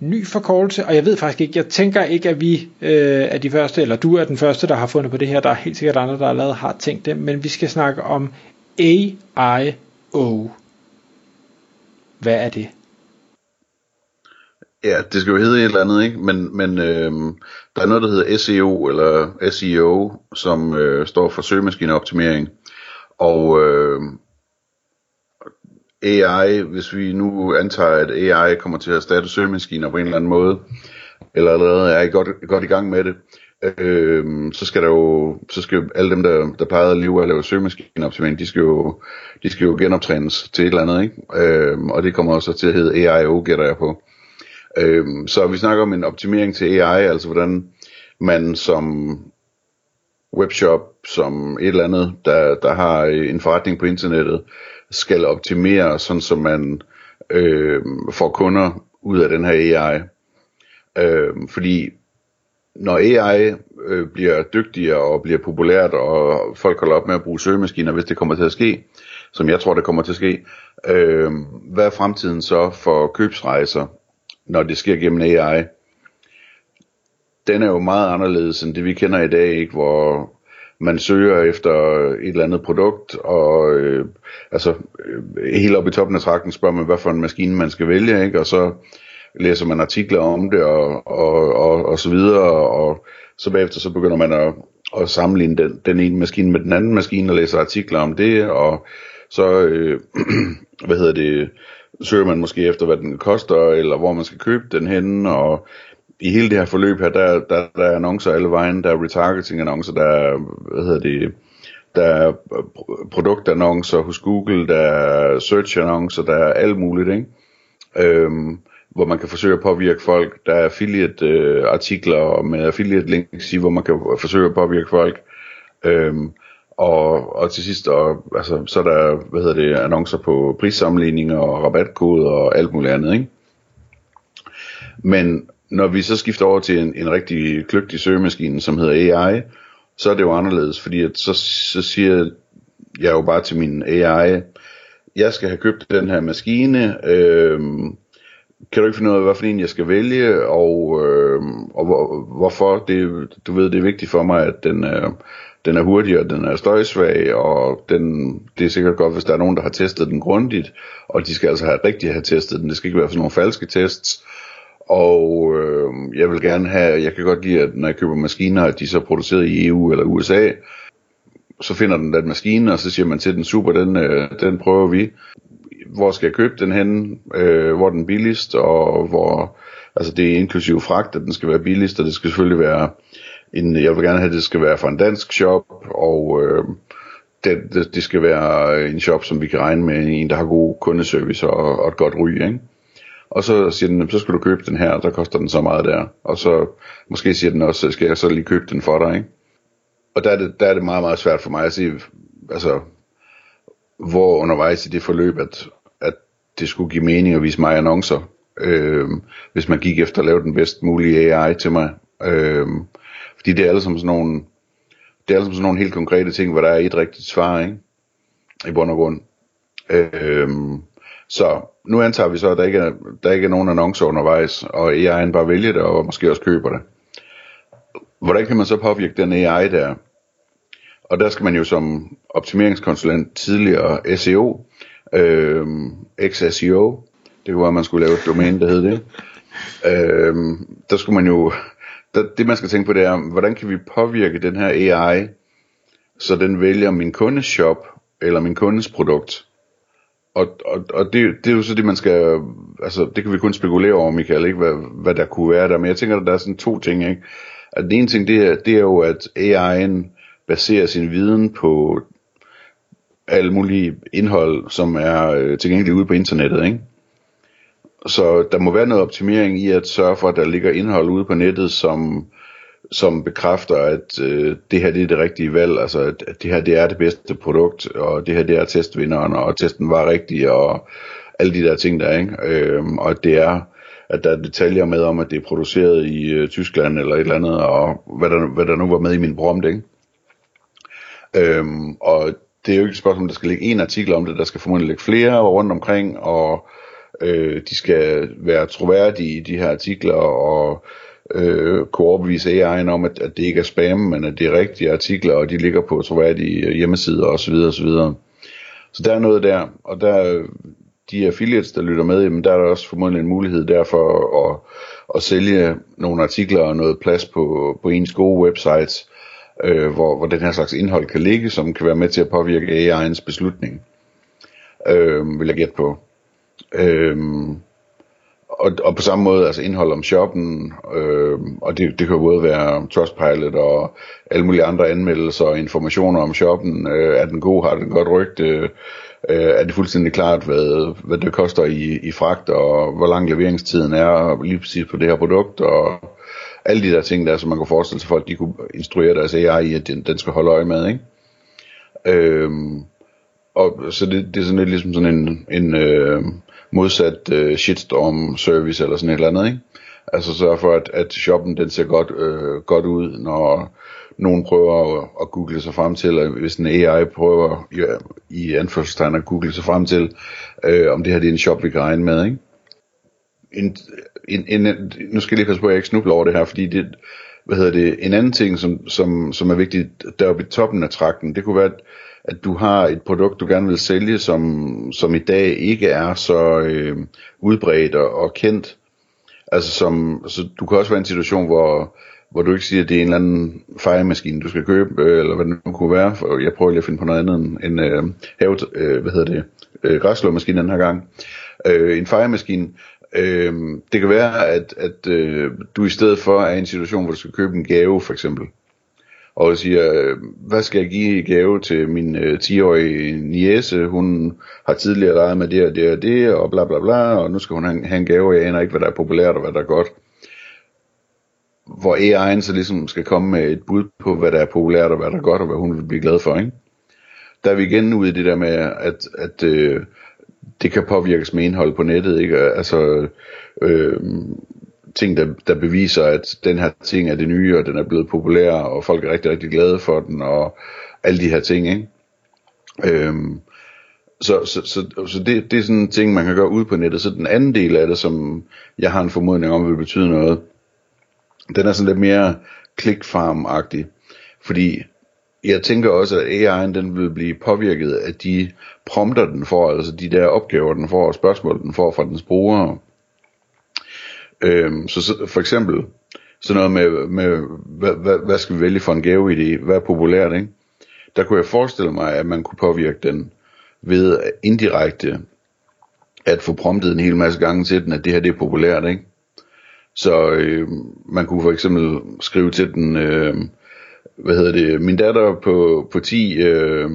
ny forkortelse, og jeg ved faktisk ikke, jeg tænker ikke, at vi øh, er de første, eller du er den første, der har fundet på det her. Der er helt sikkert andre, der allerede har tænkt det, men vi skal snakke om AIO. Hvad er det? Ja, det skal jo hedde et eller andet, ikke? Men, men øh, der er noget, der hedder SEO, eller SEO, som øh, står for søgemaskineoptimering. Og øh, AI, hvis vi nu antager, at AI kommer til at erstatte søgemaskiner på en eller anden måde, eller allerede er I godt, godt i gang med det, øh, så skal der jo, så skal alle dem, der, der plejede at leve og lave søgemaskineoptimering, de skal jo, de skal jo genoptrænes til et eller andet, ikke? Øh, og det kommer også til at hedde AIO, gætter jeg på. Øh, så vi snakker om en optimering til AI, altså hvordan man som webshop, som et eller andet, der, der har en forretning på internettet, skal optimere, sådan så man øh, får kunder ud af den her AI. Øh, fordi når AI øh, bliver dygtigere og bliver populært, og folk holder op med at bruge søgemaskiner, hvis det kommer til at ske, som jeg tror, det kommer til at ske, øh, hvad er fremtiden så for købsrejser, når det sker gennem AI? Den er jo meget anderledes end det, vi kender i dag, ikke? hvor man søger efter et eller andet produkt, og øh, altså øh, helt op i toppen af trakten spørger man, hvad for en maskine man skal vælge, ikke? og så læser man artikler om det, og, og, og, og så videre, og så bagefter så begynder man at, at sammenligne den, den ene maskine med den anden maskine, og læser artikler om det, og så, øh, hvad hedder det, søger man måske efter, hvad den koster, eller hvor man skal købe den henne, og i hele det her forløb her, der, der, der er annoncer alle vejen, der er retargeting annoncer, der er, hvad hedder det, der er produktannoncer hos Google, der er search annoncer, der er alt muligt, ikke? Øhm, hvor man kan forsøge at påvirke folk. Der er affiliate øh, artikler med affiliate links i, hvor man kan forsøge at påvirke folk. Øhm, og, og til sidst, og, altså, så er der, hvad hedder det, annoncer på prissammenligninger og rabatkoder og alt muligt andet, ikke? Men når vi så skifter over til en, en rigtig kløgtig søgemaskine, som hedder AI, så er det jo anderledes, fordi at så, så siger jeg jo bare til min AI, jeg skal have købt den her maskine, øh, kan du ikke finde ud af, hvad for en jeg skal vælge, og, øh, og hvor, hvorfor, det, du ved, det er vigtigt for mig, at den, øh, den er hurtig, og den er støjsvag, og den, det er sikkert godt, hvis der er nogen, der har testet den grundigt, og de skal altså have rigtig have testet den, det skal ikke være sådan nogle falske tests, og øh, jeg vil gerne have, jeg kan godt lide, at når jeg køber maskiner, at de så er produceret i EU eller USA, så finder den den maskine, og så siger man til den, super, den, øh, den prøver vi. Hvor skal jeg købe den henne? Øh, hvor er den billigst? Og hvor, altså det er inklusiv fragt, at den skal være billigst, og det skal selvfølgelig være en, jeg vil gerne have, at det skal være fra en dansk shop, og øh, det, det, det skal være en shop, som vi kan regne med, en der har god kundeservice og, og et godt ry, ikke? Og så siger den, så skal du købe den her, der koster den så meget der, og så måske siger den også, skal jeg så lige købe den for dig, ikke? Og der er det, der er det meget, meget svært for mig at sige, altså, hvor undervejs i det forløb, at, at det skulle give mening at vise mig annoncer, øh, hvis man gik efter at lave den bedst mulige AI til mig. Øh, fordi det er alle sådan nogle, det er alle sådan nogle helt konkrete ting, hvor der er et rigtigt svar, ikke? I bund og grund. Øh, så nu antager vi så, at der ikke er, der ikke er nogen annoncer undervejs, og AI'en bare vælger det, og måske også køber det. Hvordan kan man så påvirke den AI der? Og der skal man jo som optimeringskonsulent tidligere SEO, øh, XSEO, det kunne være, at man skulle lave et domæne, der hed det. Øh, der skulle man jo, der, det man skal tænke på, det er, hvordan kan vi påvirke den her AI, så den vælger min kundes shop, eller min kundes produkt, og, og, og det, det er jo så det, man skal, altså det kan vi kun spekulere over, Michael, ikke? Hvad, hvad der kunne være der, men jeg tænker, at der er sådan to ting, ikke? At den ene ting, det er, det er jo, at AI'en baserer sin viden på alle mulige indhold, som er øh, ude på internettet, ikke? så der må være noget optimering i at sørge for, at der ligger indhold ude på nettet, som, som bekræfter, at øh, det her det er det rigtige valg, altså at, at det her det er det bedste produkt, og det her det er testvinderen, og testen var rigtig, og alle de der ting der, ikke? Øhm, og det er, at der er detaljer med om, at det er produceret i øh, Tyskland eller et eller andet, og hvad der, hvad der nu var med i min prompt, ikke? Øhm, og det er jo ikke et spørgsmål, der skal ligge en artikel om det, der skal formodentlig ligge flere rundt omkring, og øh, de skal være troværdige i de her artikler, og øh, kunne overbevise AI'en om, at, at det ikke er spam, men at det er rigtige artikler, og de ligger på troværdige øh, hjemmesider osv. osv. Så der er noget der, og der de affiliates, der lytter med, jamen der er der også formodentlig en mulighed der for at, at sælge nogle artikler og noget plads på, på ens gode websites, øh, hvor, hvor den her slags indhold kan ligge, som kan være med til at påvirke AI'ens beslutning, øh, vil jeg gætte på. Øh, og, og på samme måde, altså indhold om shoppen, øh, og det, det kan jo både være Trustpilot og alle mulige andre anmeldelser og informationer om shoppen. Øh, er den god, har den godt rygte, øh, er det fuldstændig klart, hvad, hvad det koster i, i fragt, og hvor lang leveringstiden er lige præcis på det her produkt, og alle de der ting der, som man kan forestille sig folk, de kunne instruere deres AI i, at den, den skal holde øje med, ikke? Øhm, og så det, det er sådan lidt ligesom sådan en, en øh, modsat øh, shitstorm service eller sådan et eller andet, ikke? Altså sørge for, at, at shoppen den ser godt, øh, godt ud, når nogen prøver at, at google sig frem til, eller hvis en AI prøver ja, i anførselstegn at google sig frem til, øh, om det her det er en shop, vi kan regne med, ikke? En, en, en, nu skal jeg lige passe på, at jeg ikke snubler over det her, fordi det, hvad hedder det, en anden ting, som, som, som er vigtigt deroppe i toppen af trakten, det kunne være, at, at du har et produkt, du gerne vil sælge, som, som i dag ikke er så øh, udbredt og, og kendt. Altså som, så du kan også være i en situation, hvor, hvor du ikke siger, at det er en eller anden fejemaskine, du skal købe, øh, eller hvad det nu kunne være. For jeg prøver lige at finde på noget andet end, end øh, have, øh, hvad hedder det, øh, græslåmaskine den her gang. Øh, en fejemaskine, Øh, det kan være, at, at øh, du i stedet for er i en situation, hvor du skal købe en gave, for eksempel. Og siger, øh, hvad skal jeg give i gave til min øh, 10-årige niece? Hun har tidligere leget med det og det og det, og bla bla bla, og nu skal hun have, have en gave, og jeg aner ikke, hvad der er populært og hvad der er godt. Hvor AI'en så ligesom skal komme med et bud på, hvad der er populært og hvad der er godt, og hvad hun vil blive glad for, ikke? Der er vi igen ude i det der med, at, at øh, det kan påvirkes med indhold på nettet, ikke? Altså, øh, ting, der, der beviser, at den her ting er det nye, og den er blevet populær, og folk er rigtig, rigtig glade for den, og alle de her ting, ikke? Øh, så, så, så, så det, det er sådan en ting, man kan gøre ud på nettet. Så den anden del af det, som jeg har en formodning om, vil betyde noget, den er sådan lidt mere clickfarm-agtig. Fordi jeg tænker også, at AI'en den vil blive påvirket af de prompter, den får, altså de der opgaver, den får, og spørgsmål, den får fra dens brugere. Øhm, så, så for eksempel, sådan noget med, med hvad, hvad, hvad skal vi vælge for en gaveidé, hvad er populært, ikke? Der kunne jeg forestille mig, at man kunne påvirke den ved indirekte at få promptet en hel masse gange til den, at det her det er populært, ikke? Så øh, man kunne for eksempel skrive til den, øh, hvad hedder det, min datter på, på 10 øh,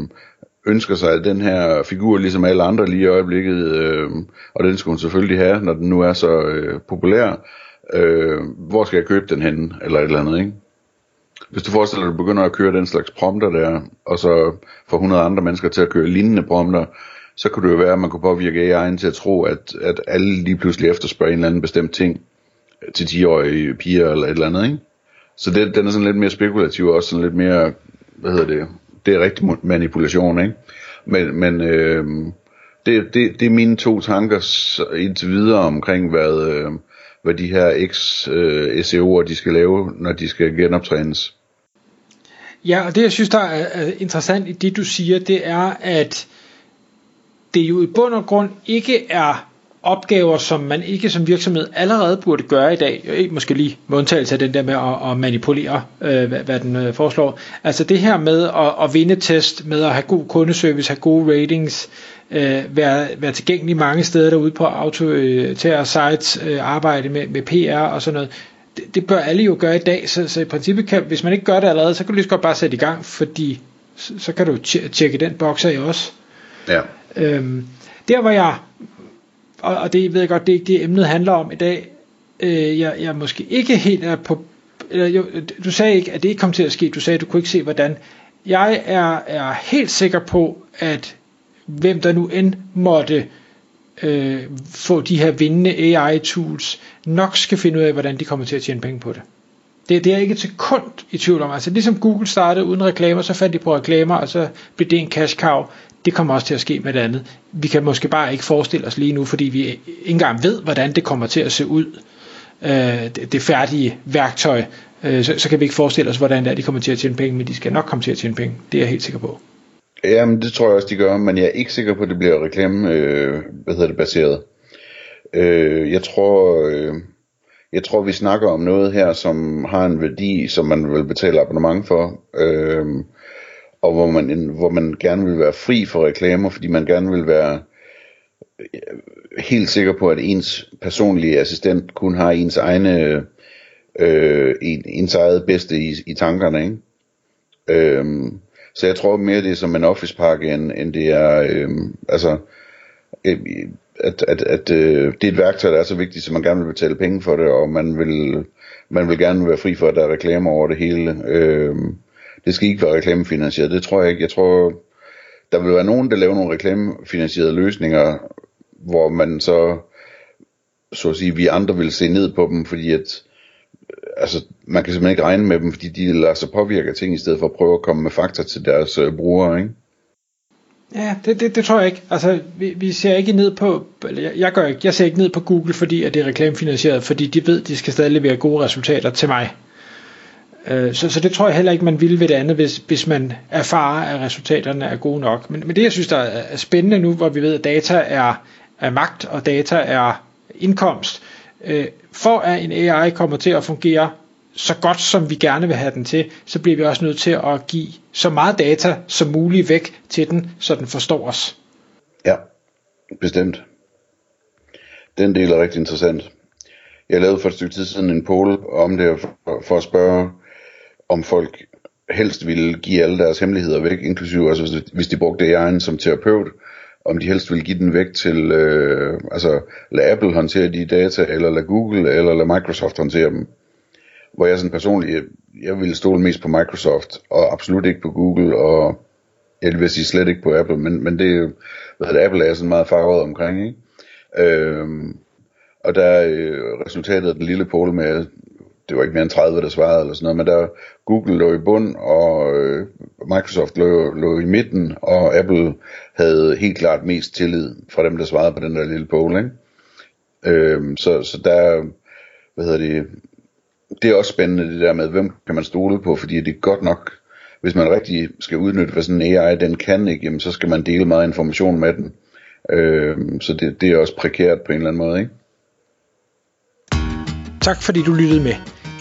ønsker sig den her figur, ligesom alle andre lige i øjeblikket, øh, og den skal hun selvfølgelig have, når den nu er så øh, populær. Øh, hvor skal jeg købe den henne, eller et eller andet, ikke? Hvis du forestiller dig, at du begynder at køre den slags prompter der, og så får 100 andre mennesker til at køre lignende prompter, så kunne det jo være, at man kunne påvirke AI'en til at tro, at, at alle lige pludselig efterspørger en eller anden bestemt ting til 10-årige piger eller et eller andet, ikke? Så det, den er sådan lidt mere spekulativ, og også sådan lidt mere, hvad hedder det, det er rigtig manipulation, ikke? Men, men øh, det, det, det er mine to tanker indtil videre omkring, hvad, øh, hvad de her X-SEO'er, øh, de skal lave, når de skal genoptrænes. Ja, og det jeg synes, der er interessant i det, du siger, det er, at det jo i bund og grund ikke er opgaver, som man ikke som virksomhed allerede burde gøre i dag, måske lige med undtagelse af den der med at, at manipulere, øh, hvad, hvad den øh, foreslår. Altså det her med at, at vinde test, med at have god kundeservice, have gode ratings, øh, være, være tilgængelig mange steder derude på autoritære sites, øh, arbejde med, med PR og sådan noget, det, det bør alle jo gøre i dag, så, så i princippet kan, hvis man ikke gør det allerede, så kan du lige så godt bare sætte i gang, fordi så, så kan du tjekke den boks af også. Ja. Øhm, der hvor jeg og, og det ved jeg godt, det er ikke det emnet handler om i dag. Øh, jeg, jeg måske ikke helt er på, eller jo, du sagde ikke, at det ikke kom til at ske, du sagde, at du kunne ikke se, hvordan. Jeg er, er helt sikker på, at hvem der nu end måtte øh, få de her vindende AI-tools, nok skal finde ud af, hvordan de kommer til at tjene penge på det. Det, det er jeg ikke til sekund i tvivl om. Altså ligesom Google startede uden reklamer, så fandt de på reklamer, og så blev det en cash cow. Det kommer også til at ske med det andet. Vi kan måske bare ikke forestille os lige nu, fordi vi ikke engang ved, hvordan det kommer til at se ud. Øh, det, færdige værktøj. Øh, så, så kan vi ikke forestille os, hvordan det er, de kommer til at tjene penge, men de skal nok komme til at tjene penge. Det er jeg helt sikker på. Jamen, det tror jeg også, de gør, men jeg er ikke sikker på, at det bliver reklame, øh, hvad hedder det, baseret. Øh, jeg tror, øh, jeg tror, vi snakker om noget her, som har en værdi, som man vil betale abonnement for, øh, og hvor man, hvor man gerne vil være fri for reklamer, fordi man gerne vil være øh, helt sikker på, at ens personlige assistent kun har ens egne øh, ens eget bedste i, i tankerne, ikke? Øhm, så jeg tror mere, det er som en office pakke, end, end det er, øhm, altså, øh, at, at, at øh, det er et værktøj, der er så vigtigt, så man gerne vil betale penge for det, og man vil, man vil gerne være fri for, at der er reklamer over det hele. Øhm, det skal ikke være reklamefinansieret, det tror jeg ikke. Jeg tror, der vil være nogen, der laver nogle reklamefinansierede løsninger, hvor man så, så at sige, vi andre vil se ned på dem, fordi at, altså, man kan simpelthen ikke regne med dem, fordi de lader sig påvirke af ting, i stedet for at prøve at komme med fakta til deres øh, brugere, ikke? Ja, det, det, det tror jeg ikke. Altså, vi, vi ser ikke ned på, jeg, jeg gør ikke, jeg ser ikke ned på Google, fordi at det er reklamefinansieret, fordi de ved, de skal stadig levere gode resultater til mig. Øh, så, så det tror jeg heller ikke, man ville ved det andet, hvis, hvis man erfarer, at resultaterne er gode nok. Men, men det, jeg synes, der er spændende nu, hvor vi ved, at data er, er magt, og data er indkomst, øh, for at en AI kommer til at fungere så godt som vi gerne vil have den til, så bliver vi også nødt til at give så meget data som muligt væk til den, så den forstår os. Ja, bestemt. Den del er rigtig interessant. Jeg lavede for et stykke tid siden en poll om det for, for at spørge, om folk helst ville give alle deres hemmeligheder væk, inklusive altså, hvis de brugte AI'en som terapeut, om de helst ville give den væk til, øh, altså lad Apple håndtere de data, eller lad Google, eller lad Microsoft håndtere dem. Hvor jeg sådan personligt, jeg, jeg ville stole mest på Microsoft, og absolut ikke på Google, og jeg vil sige slet ikke på Apple, men, men det, hvad det, Apple er sådan meget farvet omkring, ikke? Øh, og der er øh, resultatet af den lille poll med, det var ikke mere end 30, der svarede eller sådan noget, men der Google lå i bund, og øh, Microsoft lå, lå i midten, og Apple havde helt klart mest tillid fra dem, der svarede på den der lille poll, ikke? Øh, så, så der, hvad hedder det, det er også spændende det der med, hvem kan man stole på, fordi det er godt nok, hvis man rigtig skal udnytte, hvad sådan en AI den kan, ikke, jamen, så skal man dele meget information med den. Øh, så det, det er også prekært på en eller anden måde, ikke? Tak fordi du lyttede med.